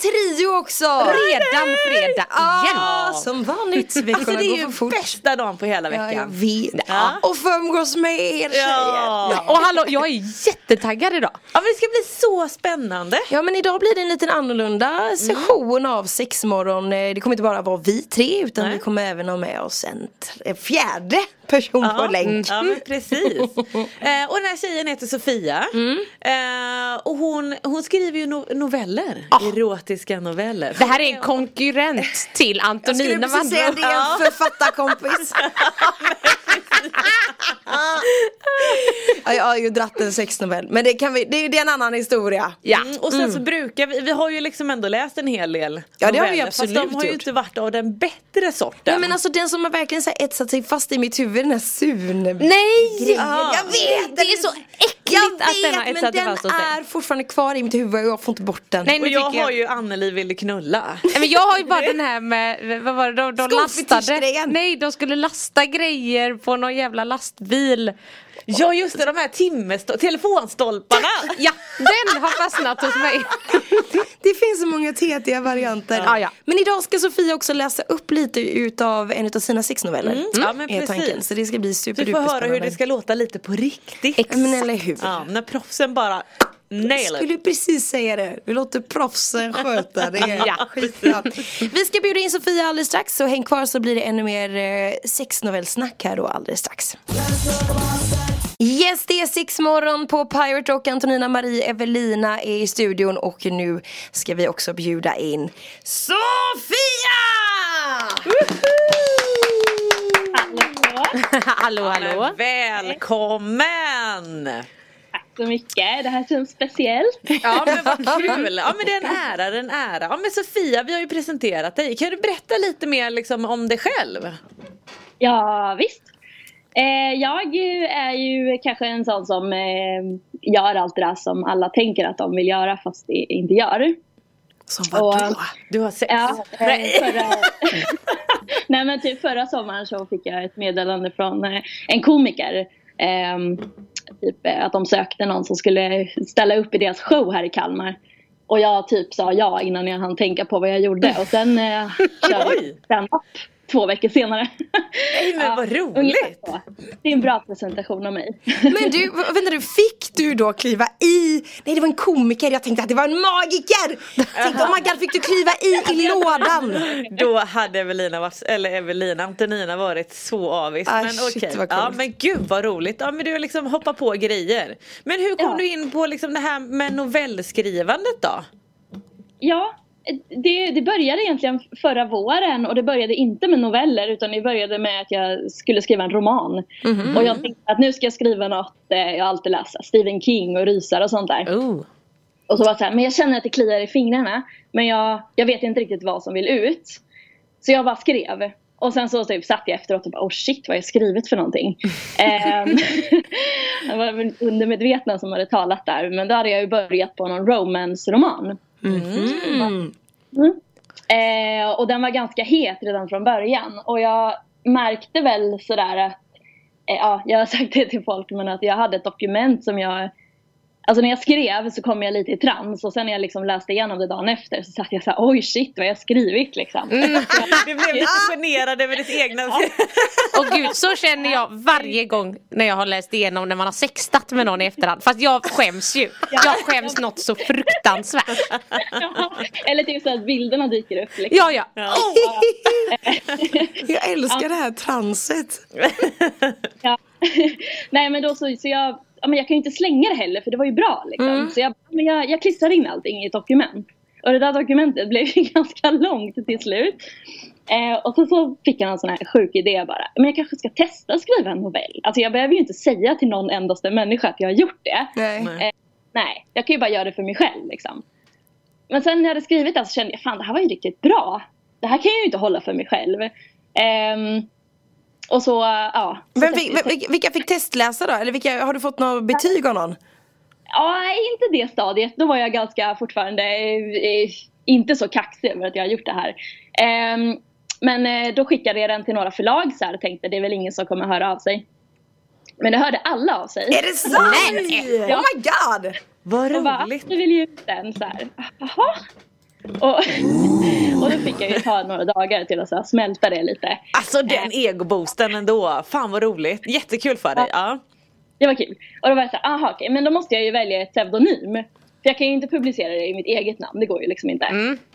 Trio också! Redan fredag igen. Ah, som vanligt. Veckorna Alltså det är ju fort. bästa dagen på hela Ja, jag veckan. vet. Ja. Och få umgås med er tjejer. Ja. Och hallå, jag är jättetaggad idag. Ja men det ska bli så spännande. Ja men idag blir det en liten annorlunda session av sexmorgon. Eh, Det kommer inte bara vara vi tre utan Nej. vi kommer även ha med oss en fjärde person på länk. Ja men precis. eh, och den här tjejen heter Sofia. Eh, och hon, hon skriver ju no- noveller. Erotiska noveller. Det här är en konkurrent till Jag skulle Antonina precis säga det är Ja. en författarkompis. ja, jag har ju dratt en sexnovell men det, kan vi, det, är- det är en annan historia. Ja. Mm, och sen så brukar vi, vi har ju liksom ändå läst en hel del Ja, det har vi absolut Fast de har ju gjort. inte varit av den bättre sorten. Ja, men alltså den som har verkligen så här etsat sig fast i mitt huvud, den här sun Nej! grejen. Jag vet! Det är så äckligt Jag att den har vet men etsat sig den fast hos dig. är fortfarande kvar i mitt huvud och jag får inte bort den. Nej, och jag tycker har ju Anneli ville knulla. Nej, men jag har ju bara den här med, vad var det, de, de lastade. Nej, de skulle lasta grejer på någon jävla lastbil Ja just det, de här timmestol- telefonstolparna. Ja, den har fastnat hos mig Det finns så många tetiga varianter. Ja, ja. Men idag ska Sofia också läsa upp lite utav en utav sina sexnoveller. Ja men är tanken. precis. Så det ska bli Så du får superduper höra hur det ska låta lite på riktigt. Ja, Men eller hur. Ja, när proffsen bara nail it. Skulle precis säga det. Vi låter proffsen sköta det. Ja. Skitbra. Vi ska bjuda in Sofia alldeles strax så häng kvar så blir det ännu mer eh, sexnovellsnack här då alldeles strax. Yes, det är Sexmorgon på Pirate Rock. Antonina Marie Evelina är i studion och nu ska vi också bjuda in Sofia! Hallå, hallå Men Välkommen! Så mycket. Det här känns speciellt. Ja men vad kul! Ja men det är en ära, det är en ära. Ja men Sofia, vi har ju presenterat dig. Kan du berätta lite mer liksom om dig själv? Ja, visst. Eh, jag är ju kanske en sån som eh, gör allt det där som alla tänker att de vill göra fast de inte gör. Som vadå? Du har sex? Ja, eh, förra... Nej men typ förra sommaren så fick jag ett meddelande från eh, en komiker. Typ eh, att de sökte någon som skulle ställa upp i deras show här i Kalmar. Och jag typ sa ja innan jag hann tänka på vad jag gjorde. Och sen eh, körde vi stand-up två veckor senare. Nej men vad roligt! Det är en bra presentation av mig. Men du, vänta du, fick du då kliva i? Nej det var en komiker, jag tänkte att det var en magiker! Jag tänkte, oh my god, fick du kliva i i lådan? Då hade Evelina, varit, eller Evelina, Antonina varit så avis. Ah, men shit, okej. vad coolt. Ja men gud vad roligt. Ja men du har liksom hoppat på grejer. Men hur kom Ja. du in på liksom det här med novellskrivandet då? Ja, det, det började egentligen förra våren och det började inte med noveller utan det började med att jag skulle skriva en roman. Och jag tänkte att nu ska jag skriva något eh, jag alltid läser, Stephen King och rysare och sånt där. Oh. Och så var det så här, men jag känner att det kliar i fingrarna men jag, jag vet inte riktigt vad som vill ut. Så jag bara skrev. Och sen så typ satt jag efteråt och bara oh shit vad har jag skrivit för någonting. Ehm, det var undermedvetna som hade talat där men då hade jag ju börjat på någon romance-roman. Mm. Eh, och den var ganska het redan från början. Och jag märkte väl sådär att, eh, ja, jag har sagt det till folk, men att jag hade ett dokument som jag Alltså när jag skrev så kom jag lite i trans och sen när jag liksom läste igenom det dagen efter så satt jag såhär oj shit vad jag har skrivit liksom. Du blev lite generad över ditt egna... Och gud, så känner jag varje gång när jag har läst igenom när man har sextat med någon i efterhand. Fast jag skäms ju. Jag skäms något så fruktansvärt. Eller typ så att bilderna dyker upp. Liksom. Ja, ja. Jag älskar det här transet. Ja. Nej men då så, så jag, ja, men jag kan ju inte slänga det heller för det var ju bra liksom. Så jag, men jag, jag klistrar in allting i ett dokument. Och det där dokumentet blev ju ganska långt till slut. Eh, och så, så fick jag en sån här sjuk idé bara. Men jag kanske ska testa att skriva en novell. Alltså jag behöver ju inte säga till någon endaste människa att jag har gjort det. Nej. Eh, nej, jag kan ju bara göra det för mig själv liksom. Men sen när jag hade skrivit det så kände jag fan det här var ju riktigt bra. Det här kan jag ju inte hålla för mig själv. Ehm, och så, ja. Så Vem fick, vil- vilka fick testläsa då? Eller vilka, har du fått något betyg av någon? Ja, inte det stadiet. Då var jag ganska fortfarande eh, inte så kaxig över att jag har gjort det här. Ehm, men eh, då skickade jag den till några förlag så här och tänkte det är väl ingen som kommer höra av sig. Men det hörde alla av sig. Är det sant? Nej. Oh my god! Vad Och bara, roligt. du vill ge ut den så här. Jaha. Och, och då fick jag ju ta några dagar till att så smälta det lite. Alltså den egoboosten ändå. Fan vad roligt. Jättekul för dig. Ja. Det var kul. Och då var jag så här, aha okej, men då måste jag ju välja ett pseudonym. För jag kan ju inte publicera det i mitt eget namn, det går ju liksom inte.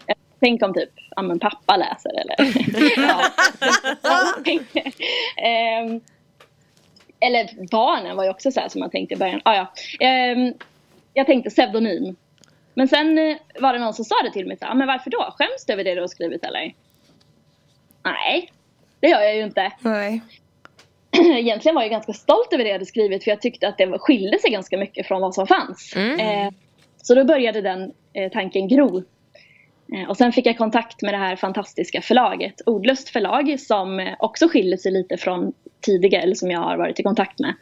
Eh, Tänk om typ, ja men pappa läser eller... Ehm, eller barnen var ju också så här som man tänkte i början. Ah, ja. Ehm, jag tänkte pseudonym. Men sen eh, var det någon som sa det till mig, så men varför då? Skäms du över det du har skrivit eller? Nej, det gör jag ju inte Nej. egentligen var jag ganska stolt över det jag hade skrivit för jag tyckte att det skilde sig ganska mycket från vad som fanns. Eh, så då började den eh, tanken gro. Eh, och sen fick jag kontakt med det här fantastiska förlaget, Ordlöst förlag, som också skiljer sig lite från tidigare, eller som jag har varit i kontakt med.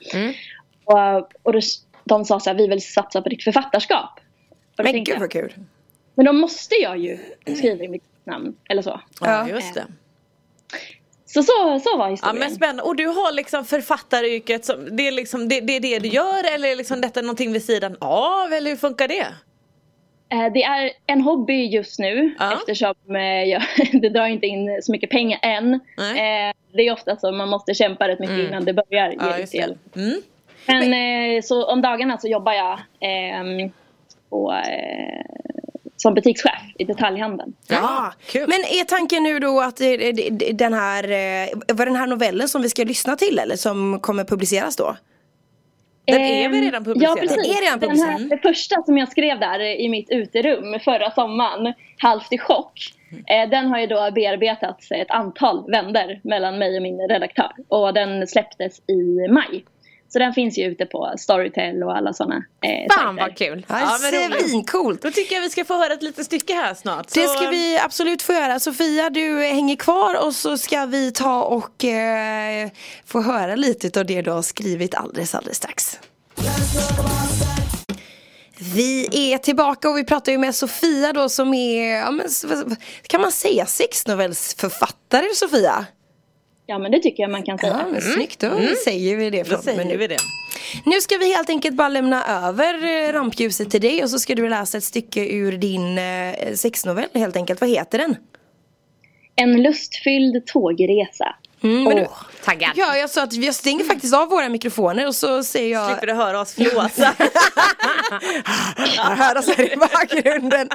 Och, och då, de sa så här, vi vill satsa på ditt författarskap. Men tänkte gud vad kul. men då måste jag ju skriva i mitt namn, eller så. ja, just det. Så så, så var Ja historien. men spännande. Och du har liksom författaryrket, som, det, är liksom, det, det är det du gör eller är liksom detta någonting vid sidan av eller hur funkar det? Eh, Det är en hobby just nu Ja. eftersom eh, jag, det drar inte in så mycket pengar än. Nej. Eh, Det är ofta så man måste kämpa rätt mycket innan det börjar ge Ja, hjälp. Mm. Men så om dagarna så jobbar jag ehm, på, eh, som butikschef i detaljhandeln. Ja, kul. Men är tanken nu då att det- den här, eh, var den här novellen som vi ska lyssna till eller som kommer publiceras då? Den är väl Ehm, redan publicerad? Ja, precis. Den är redan Den här, det första som jag skrev där i mitt uterum förra sommaren, Halvt i chock. Eh, den har ju då bearbetats ett antal vänder mellan mig och min redaktör. Och den släpptes i maj. Så den finns ju ute på Storytel och alla sådana eh, Fan sajter. vad kul. Ja, Ja. Svincoolt! Då tycker jag vi ska få höra ett litet stycke här snart. Det Så- ska vi absolut få göra. Sofia, du hänger kvar och så ska vi ta och eh, få höra lite av det du har skrivit alldeles, alldeles strax. Vi är tillbaka och vi pratar ju med Sofia då som är, ja, men, kan man säga sexnovellsförfattare Sofia? Ja men det tycker jag man kan säga. Ja, men snyggt, då säger vi det Då säger nu. vi det. Nu ska vi helt enkelt bara lämna över eh, rampljuset till dig och så ska du läsa ett stycke ur din eh, sexnovell helt enkelt. Vad heter den? En lustfylld tågresa. Mm, men du, Taggad. ja, jag sa att jag stänger faktiskt av våra mikrofoner och så säger jag Slipper du höra oss flåsa. Jag hör oss här i bakgrunden.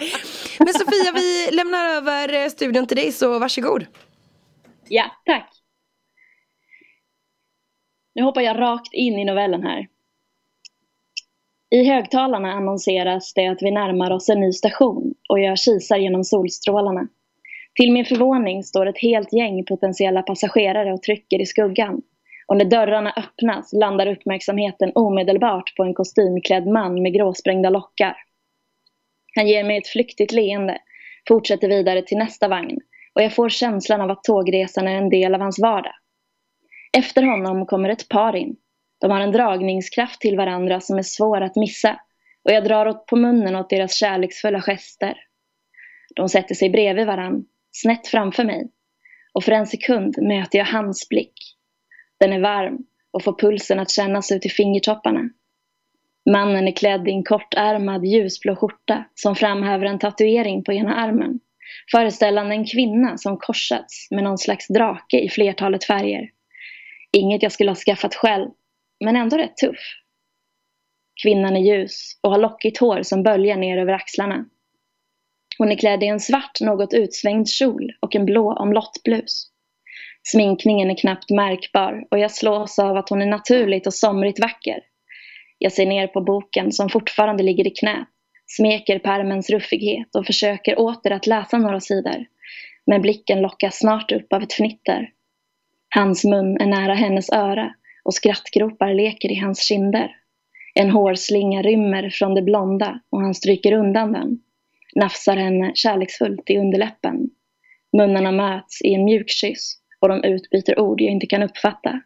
Men Sofia, vi lämnar över eh, studion till dig så varsågod. Ja, tack. Nu hoppar jag rakt in i novellen här. I högtalarna annonseras det att vi närmar oss en ny station och jag kisar genom solstrålarna. Till min förvåning står ett helt gäng potentiella passagerare och trycker i skuggan. Och när dörrarna öppnas landar uppmärksamheten omedelbart på en kostymklädd man med gråsprängda lockar. Han ger mig ett flyktigt leende, fortsätter vidare till nästa vagn och jag får känslan av att tågresan är en del av hans vardag. Efter honom kommer ett par in. De har en dragningskraft till varandra som är svår att missa och jag drar åt på munnen åt deras kärleksfulla gester. De sätter sig bredvid varann, snett framför mig och för en sekund möter jag hans blick. Den är varm och får pulsen att kännas ut i fingertopparna. Mannen är klädd i en kortärmad ljusblå skjorta som framhäver en tatuering på ena armen föreställande en kvinna som korsats med någon slags drake i flertalet färger. Inget jag skulle ha skaffat själv, men ändå rätt tuff. Kvinnan är ljus och har lockigt hår som böljar ner över axlarna. Hon är klädd i en svart, något utsvängd kjol och en blå omlottblus. Sminkningen är knappt märkbar och jag slås av att hon är naturligt och somrigt vacker. Jag ser ner på boken som fortfarande ligger i knät, smeker pärmens ruffighet och försöker åter att läsa några sidor. Men blicken lockas snart upp av ett fnitter. Hans mun är nära hennes öra och skrattgropar leker i hans kinder. En hårslinga rymmer från det blonda och han stryker undan den. Nafsar henne kärleksfullt i underläppen. Munnarna möts i en mjuk kyss och de utbyter ord jag inte kan uppfatta.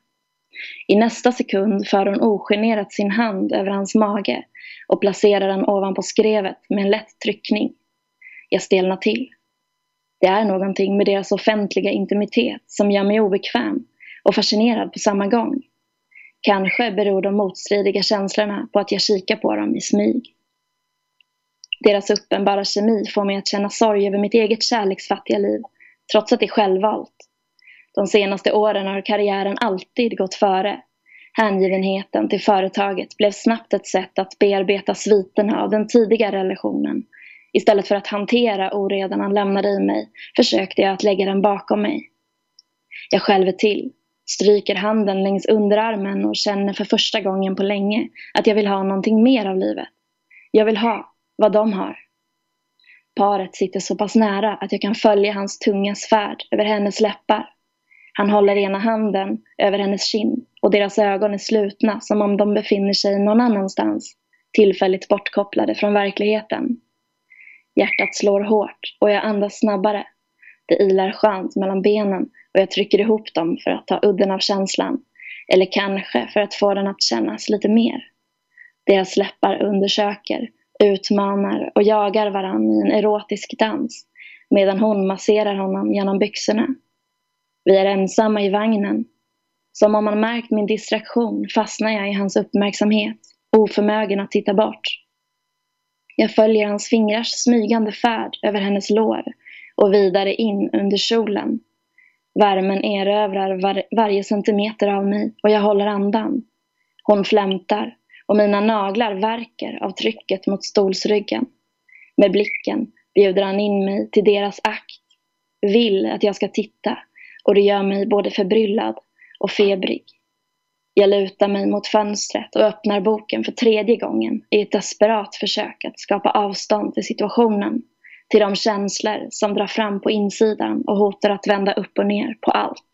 I nästa sekund för hon ogenerat sin hand över hans mage och placerar den ovanpå skrevet med en lätt tryckning. Jag stelnar till. Det är någonting med deras offentliga intimitet som gör mig obekväm och fascinerad på samma gång. Kanske beror de motstridiga känslorna på att jag kikar på dem i smyg. Deras uppenbara kemi får mig att känna sorg över mitt eget kärleksfattiga liv, trots att det är självvalt. De senaste åren har karriären alltid gått före. Hängivenheten till företaget blev snabbt ett sätt att bearbeta sviterna av den tidigare relationen. Istället för att hantera oredan han lämnade i mig försökte jag att lägga den bakom mig. Jag skälver till, stryker handen längs underarmen och känner för första gången på länge att jag vill ha någonting mer av livet. Jag vill ha vad de har. Paret sitter så pass nära att jag kan följa hans tungas färd över hennes läppar. Han håller ena handen över hennes kind och deras ögon är slutna som om de befinner sig någon annanstans, tillfälligt bortkopplade från verkligheten. Hjärtat slår hårt och jag andas snabbare. Det ilar skönt mellan benen och jag trycker ihop dem för att ta udden av känslan. Eller kanske för att få den att kännas lite mer. Deras läppar undersöker, utmanar och jagar varann i en erotisk dans medan hon masserar honom genom byxorna. Vi är ensamma i vagnen. Som om han märkt min distraktion fastnar jag i hans uppmärksamhet, oförmögen att titta bort. Jag följer hans fingrars smygande färd över hennes lår och vidare in under kjolen. Värmen erövrar var varje centimeter av mig och jag håller andan. Hon flämtar och mina naglar värker av trycket mot stolsryggen. Med blicken bjuder han in mig till deras akt, vill att jag ska titta och det gör mig både förbryllad och febrig. Jag lutar mig mot fönstret och öppnar boken för tredje gången i ett desperat försök att skapa avstånd till situationen, till de känslor som drar fram på insidan och hotar att vända upp och ner på allt.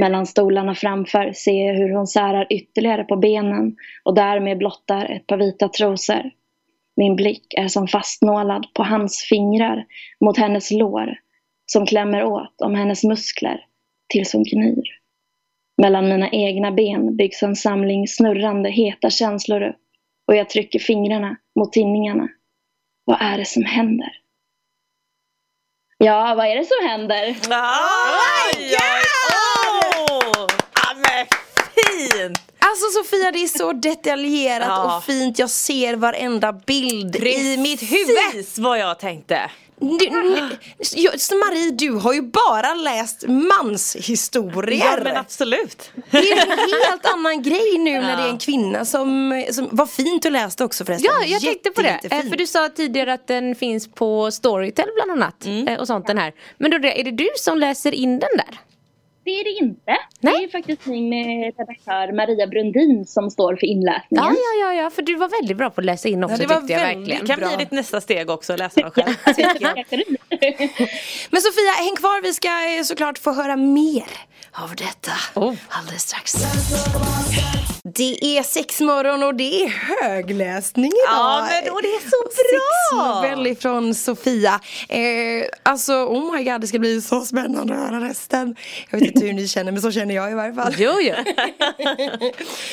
Mellan stolarna framför ser jag hur hon särar ytterligare på benen och därmed blottar ett par vita trosor. Min blick är som fastnålad på hans fingrar mot hennes lår som klämmer åt om hennes muskler tills hon gnyr. Mellan mina egna ben byggs en samling snurrande heta känslor upp och jag trycker fingrarna mot tinningarna. Vad är det som händer? Ja, vad är det som händer? Oh my God! Ja, men fint! Alltså Sofia det är så detaljerat Ja. och fint. Jag ser varenda bild i mitt huvud. Precis vad jag tänkte. Du, Marie du har ju bara läst manshistorier. Ja men absolut. Det är en helt annan grej nu när det är en kvinna som, som vad fint du läste också förresten. Ja, jag tänkte på det. Jätte- Eh, jättefint. För du sa tidigare att den finns på Storytel bland annat. eh, Och sånt den här. Men då, är det du som läser in den där? Det är det inte. Nej. Det är faktiskt min redaktör Maria Brundin som står för inläsningen. Ja, ja, ja, ja, för du var väldigt bra på att läsa in också det var tyckte jag väldigt verkligen. Det kan Bra. bli ditt nästa steg också, att läsa dem själv. Men Sofia, häng kvar. Vi ska eh, såklart få höra mer av detta Oh. alldeles strax. Det är sexmorgon och det är högläsning idag. Ja, men och det är så bra! Sexnovell ifrån Sofia. Eh, alltså, oh my god, det ska bli så spännande att höra resten. Jag vet inte hur ni känner, men så känner jag i varje fall. Jo, jo.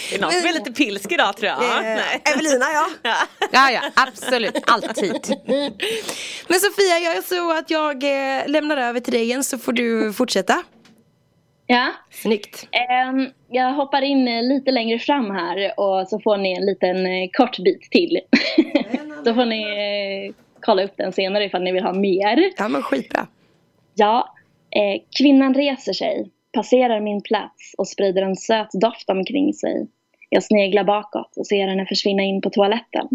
Det är någon som är lite pilsk idag tror jag. Eh, Nej. Evelina, ja. Ja, ja, absolut. Alltid. Men Sofia, jag är så att jag eh, lämnar över till dig igen så får du fortsätta. Ja. Snyggt. Ehm, jag hoppar in eh, lite längre fram här och så får ni en liten eh, kort bit till. så får ni eh, kolla upp den senare ifall ni vill ha mer. Ja, men skitbra. Ja, kvinnan reser sig, passerar min plats och sprider en söt doft omkring sig. Jag sneglar bakåt och ser henne försvinna in på toaletten.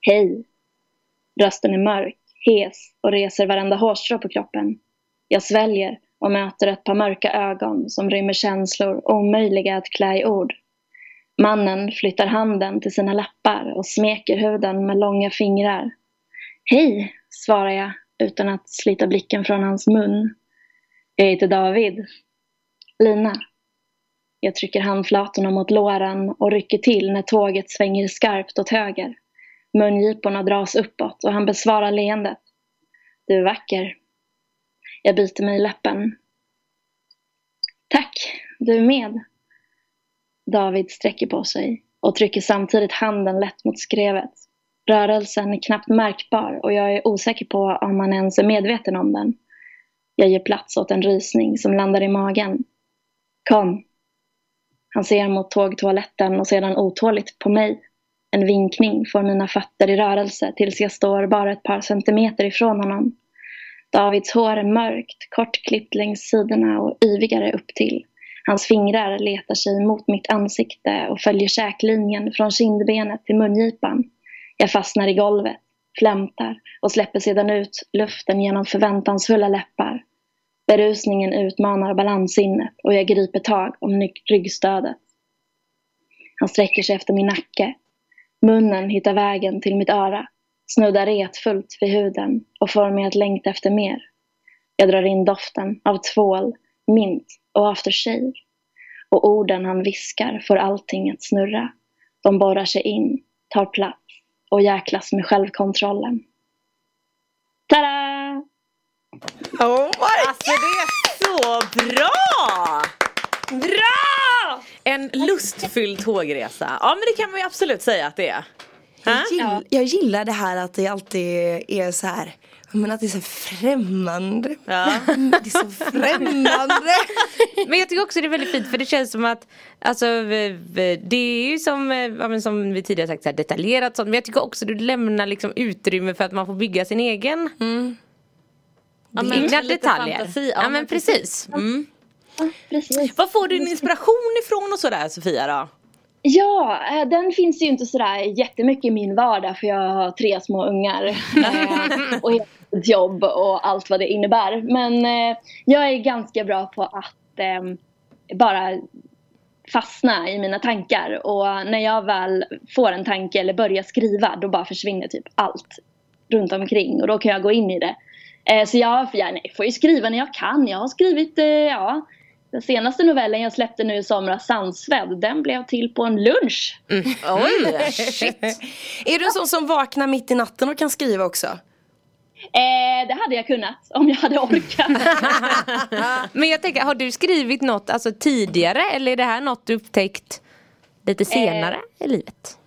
Hej. Rösten är mörk, hes och reser varenda hårstrå på kroppen. Jag sväljer och möter ett par mörka ögon som rymmer känslor omöjliga att klä i ord. Mannen flyttar handen till sina läppar och smeker huden med långa fingrar. Hej, svarar jag utan att slita blicken från hans mun. Jag heter David. Lina. Jag trycker handflatorna mot låren och rycker till när tåget svänger skarpt åt höger. Mungiporna dras uppåt och han besvarar leendet. Du är vacker. Jag biter mig i läppen. Tack, du är med. David sträcker på sig och trycker samtidigt handen lätt mot skrevet. Rörelsen är knappt märkbar och jag är osäker på om han ens är medveten om den. Jag ger plats åt en rysning som landar i magen. Kom. Han ser mot tågtoaletten och sedan otåligt på mig. En vinkning får mina fötter i rörelse tills jag står bara ett par centimeter ifrån honom. Davids hår är mörkt, kortklippt längs sidorna och yvigare upp till. Hans fingrar letar sig mot mitt ansikte och följer käklinjen från kindbenet till mungipan. Jag fastnar i golvet, flämtar och släpper sedan ut luften genom förväntansfulla läppar. Berusningen utmanar balanssinnet och jag griper tag om ryggstödet. Han sträcker sig efter min nacke. Munnen hittar vägen till mitt öra, snuddar retfullt vid huden och får mig att längta efter mer. Jag drar in doften av tvål, mint och aftershave. Och orden han viskar får allting att snurra. De borrar sig in, tar plats och jäklas med självkontrollen. Tada! Oh my Alltså det är så bra! Bra! En lustfylld tågresa. Ja men det kan man ju absolut säga att det är. Jag, gill, jag gillar det här att det alltid är så här men att det är så främmande. Ja. Det är så främmande. Men jag tycker också det är väldigt fint för det känns som att Alltså det är ju som, eh, ja, men som vi tidigare sagt så här, detaljerat sånt men jag tycker också du lämnar liksom utrymme för att man får bygga sin egen Ja, men egna detaljer. fantasi. Ja, men precis. Mm. Precis. Var får du din inspiration ifrån och sådär Sofia då? Ja, eh, den finns ju inte sådär jättemycket i min vardag för jag har tre små ungar. Eh, och ett jobb och allt vad det innebär. Men eh, jag är ganska bra på att ehm, bara fastna i mina tankar. Och när jag väl får en tanke eller börjar skriva då bara försvinner typ allt runt omkring. Och då kan jag gå in i det. Så jag, jag nej, får ju skriva när jag kan. Jag har skrivit, ja. Den senaste novellen jag släppte nu i somras, Sandsvedd, den blev till på en lunch. Oj! Shit. är du en sån som vaknar mitt i natten och kan skriva också? Eh, det hade jag kunnat om jag hade orkat. Men jag tänker, har du skrivit något alltså, tidigare eller är det här något du upptäckt lite senare i livet?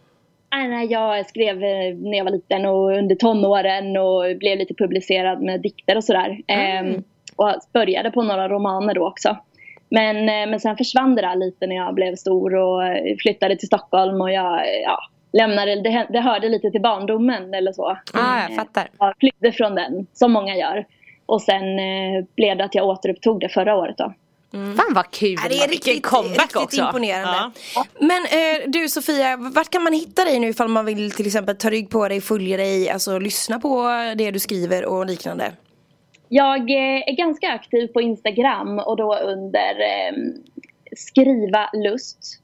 Nej, jag skrev eh, när jag var liten och under tonåren och blev lite publicerad med dikter och sådär. Ehm, och började på några romaner då också. Men, eh, men sen försvann det där lite när jag blev stor och eh, flyttade till Stockholm och jag eh, ja, lämnade, det, det hörde lite till barndomen eller så. Ah, jag fattar. Jag flydde från den, som många gör. Och sen eh, blev det att jag återupptog det förra året då. Fan vad kul! Ja, det är riktigt, comeback riktigt också. imponerande. Men eh, du Sofia, vart kan man hitta dig nu ifall man vill till exempel ta rygg på dig, följa dig, alltså lyssna på det du skriver och liknande? Jag eh, är ganska aktiv på Instagram och då under eh, skriva lust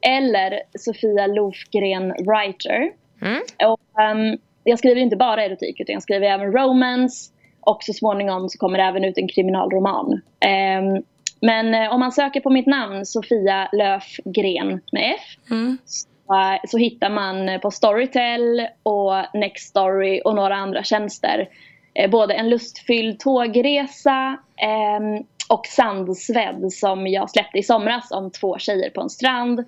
eller Sofia Lofgren writer. Och, ehm, jag skriver inte bara erotik utan jag skriver även romance och så småningom så kommer det även ut en kriminalroman. Ehm, men eh, om man söker på mitt namn Sofia Löfgren med F så, eh, så hittar man på Storytel och Nextory och några andra tjänster både en lustfylld tågresa ehm, och Sandsvedd som jag släppte i somras om två tjejer på en strand.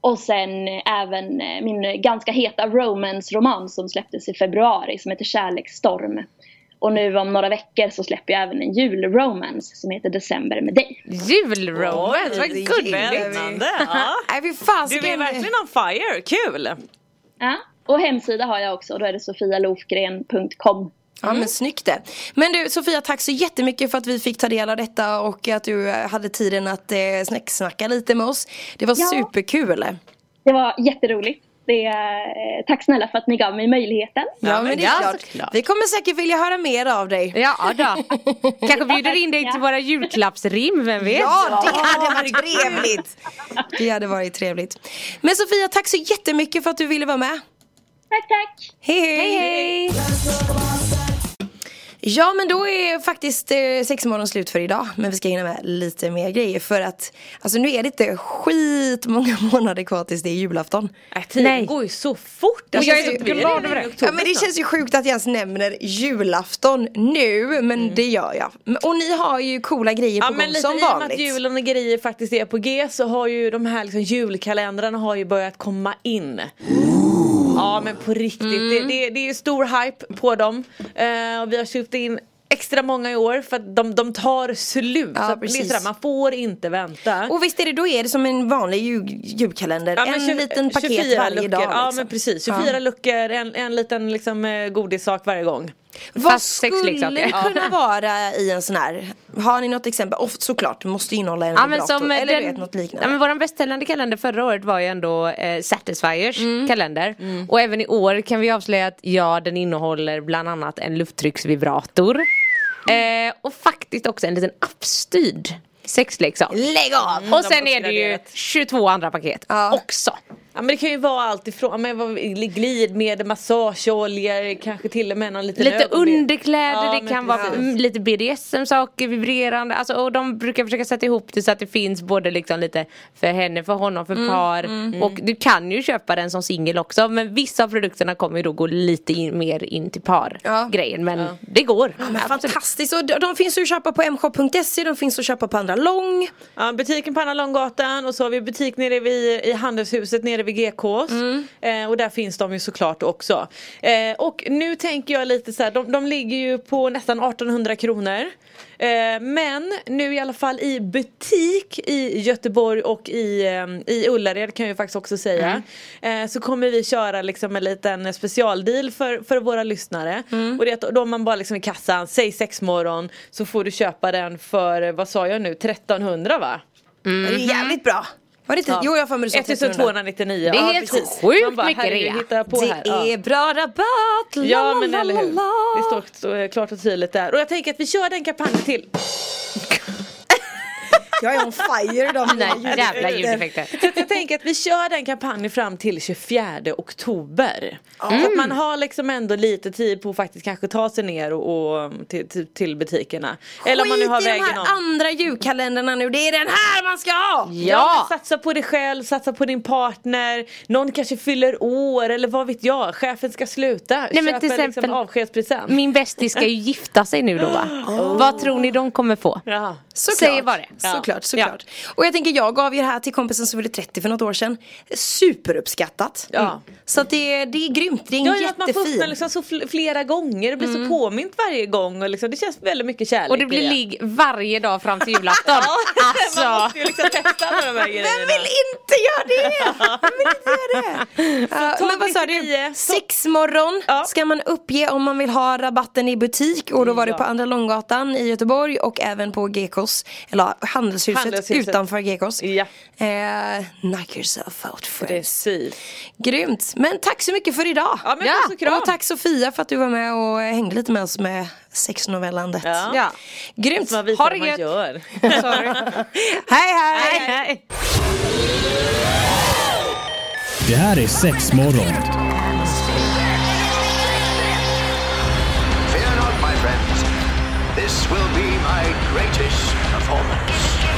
Och sen eh, även eh, min ganska heta romance-roman som släpptes i februari som heter Kärleksstorm. Och nu om några veckor så släpper jag även en julromance som heter December med dig. Julromance, vad gulligt! Spännande! Ja. Du är verkligen on fire, kul! Ja. Och hemsida har jag också, då är det sofialofgren.com. Ja men snyggt det. Men du Sofia tack så jättemycket för att vi fick ta del av detta och att du eh, hade tiden att eh, snacksnacka lite med oss. Det var Ja. superkul. Det var jätteroligt. Det, är- eh, tack snälla för att ni gav mig möjligheten. Ja, men det är ja, klart. Vi kommer säkert vilja höra mer av dig. Ja då. Kanske bjuder in dig till våra julklappsrim, vem vet? Ja, det hade varit trevligt. Det hade varit trevligt. Men Sofia, tack så jättemycket för att du ville vara med. Tack, tack! Hej, hej! Hej hej! Ja men då är faktiskt eh, sexmorgon slut för idag. Men vi ska hinna med lite mer grejer för att Alltså nu är det inte skitmånga månader kvar tills det är julafton. Nej, tiden Nej. går ju så fort. Och jag är känns så glad över det. Ja men det känns ju sjukt att jag ens nämner julafton nu men det gör jag. Men- Och ni har ju coola grejer på Mm. Ja men gång lite som i och med att vanligt. julen och grejer faktiskt är på G så har ju de här liksom julkalendrarna har ju börjat komma in. Ja men på riktigt, Mm. det, det, det är stor hype på dem. Eh, och vi har köpt in extra många i år för att de, de tar slut. Ja, så det är sådär, man får inte vänta. Och visst är det, då är det som en vanlig jul, julkalender. Ja, en tjugo- liten paket 24 varje luckor. dag. Ja liksom. men precis, 24 luckor, en, en liten liksom, eh, godissak varje gång. Vad skulle det kunna vara i en sån här? Har ni något exempel? Och såklart, måste innehålla en Ja, men vibrator. som eller den, vet, något ja, liknande. men våran bästsäljande kalender förra året var ju ändå eh, Satisfiers Mm. kalender. Och även i år kan vi avslöja att ja, den innehåller bland annat en lufttrycksvibrator. Eh, och faktiskt också en liten appstyrd sexleksak. Lägg av! Och sen de är det ju uppgraderat. 22 andra paket Ja. också. Ja men det kan ju vara allt ifrån men, glidmedel, massageoljor, kanske till och med någon liten Lite ögonben- underkläder, Ja, det kan vara precis. mm, lite BDSM-saker, vibrerande. Alltså, och de brukar försöka sätta ihop det så att det finns både liksom lite för henne, för honom, Mm, för par. Och du kan ju köpa den som singel också. Men vissa av produkterna kommer ju då gå lite in, mer in till par Ja. grejen. Men det går. Men fantastiskt, och de, de finns ju att köpa på mshop.se, de finns att köpa på Andra Lång. Ja, butiken på Anna Långgatan och så har vi butik nere vid, i Handelshuset nere vid GKs. Eh, och där finns de ju såklart också. Eh, och nu tänker jag lite så här, de, de ligger ju på nästan 1800 kronor. Eh, men nu i alla fall i butik i Göteborg och i, eh, i Ullared kan jag faktiskt också säga. Eh, så kommer vi köra liksom en liten specialdeal för, för våra lyssnare. Och det är att då man bara liksom i kassan, säg sex morgon så får du köpa den för, vad sa jag nu, 1300 va? Det är jävligt bra. Var det inte? Jo jag har för mig du sa 1300. 1299. Det är ja, helt precis. sjukt bara, mycket rea. Det här. Ja. är bra rabatt! La, Ja la, men la, eller hur. Det står klart och tydligt där. Och jag tänker att vi kör den kampanjen till. Jag är on fire idag med Mina jävla ljudeffekter. Så jag tänker att vi kör den kampanjen fram till 24 oktober. Så att man har liksom ändå lite tid på att faktiskt kanske ta sig ner och, och till, till, till butikerna. Eller om man nu har Skit i de vägen här om. andra julkalendrarna nu, det är den här man ska ha! Ja, satsa på dig själv, satsa på din partner Någon kanske fyller år eller vad vet jag Chefen ska sluta Nej, men Köp till en exempel- liksom avskedspresent Min bästis ska ju gifta sig nu då va? Vad tror ni de kommer få? Ja. Såklart. Säg bara det. Ja. Såklart, såklart. Och jag tänker jag gav ju det här till kompisen som fyllde 30 för något år sedan. Superuppskattat. Ja. Mm. Så att det, det är grymt, det är en Ja, ja, att man får öppna liksom så fl- flera gånger, det blir så påmint varje gång och liksom, det känns väldigt mycket kärlek Och det blir ligg varje dag fram till julafton. Man Alltså. måste ju liksom testa alla de här grejerna. Vem vill inte göra det? Vem vill inte göra det? Ja, men vad sa du? 1299. Sexmorgon Ja. ska man uppge om man vill ha rabatten i butik och då var det Ja. på Andra Långgatan i Göteborg och även på GKs, eller Handelshuset, Handelshuset. utanför GKs. Ja. Eh, knock yourself out friends. Precis. Grymt, men tack så mycket för idag. Ja, men och kram. och tack Sofia för att du var med och hängde lite med oss med sexnovellandet. Ja. Ja. Grymt, ha det gött. gör. Hej hej! Nej. Det här är sex morgon. Fear not, my friends. This will be my greatest performance.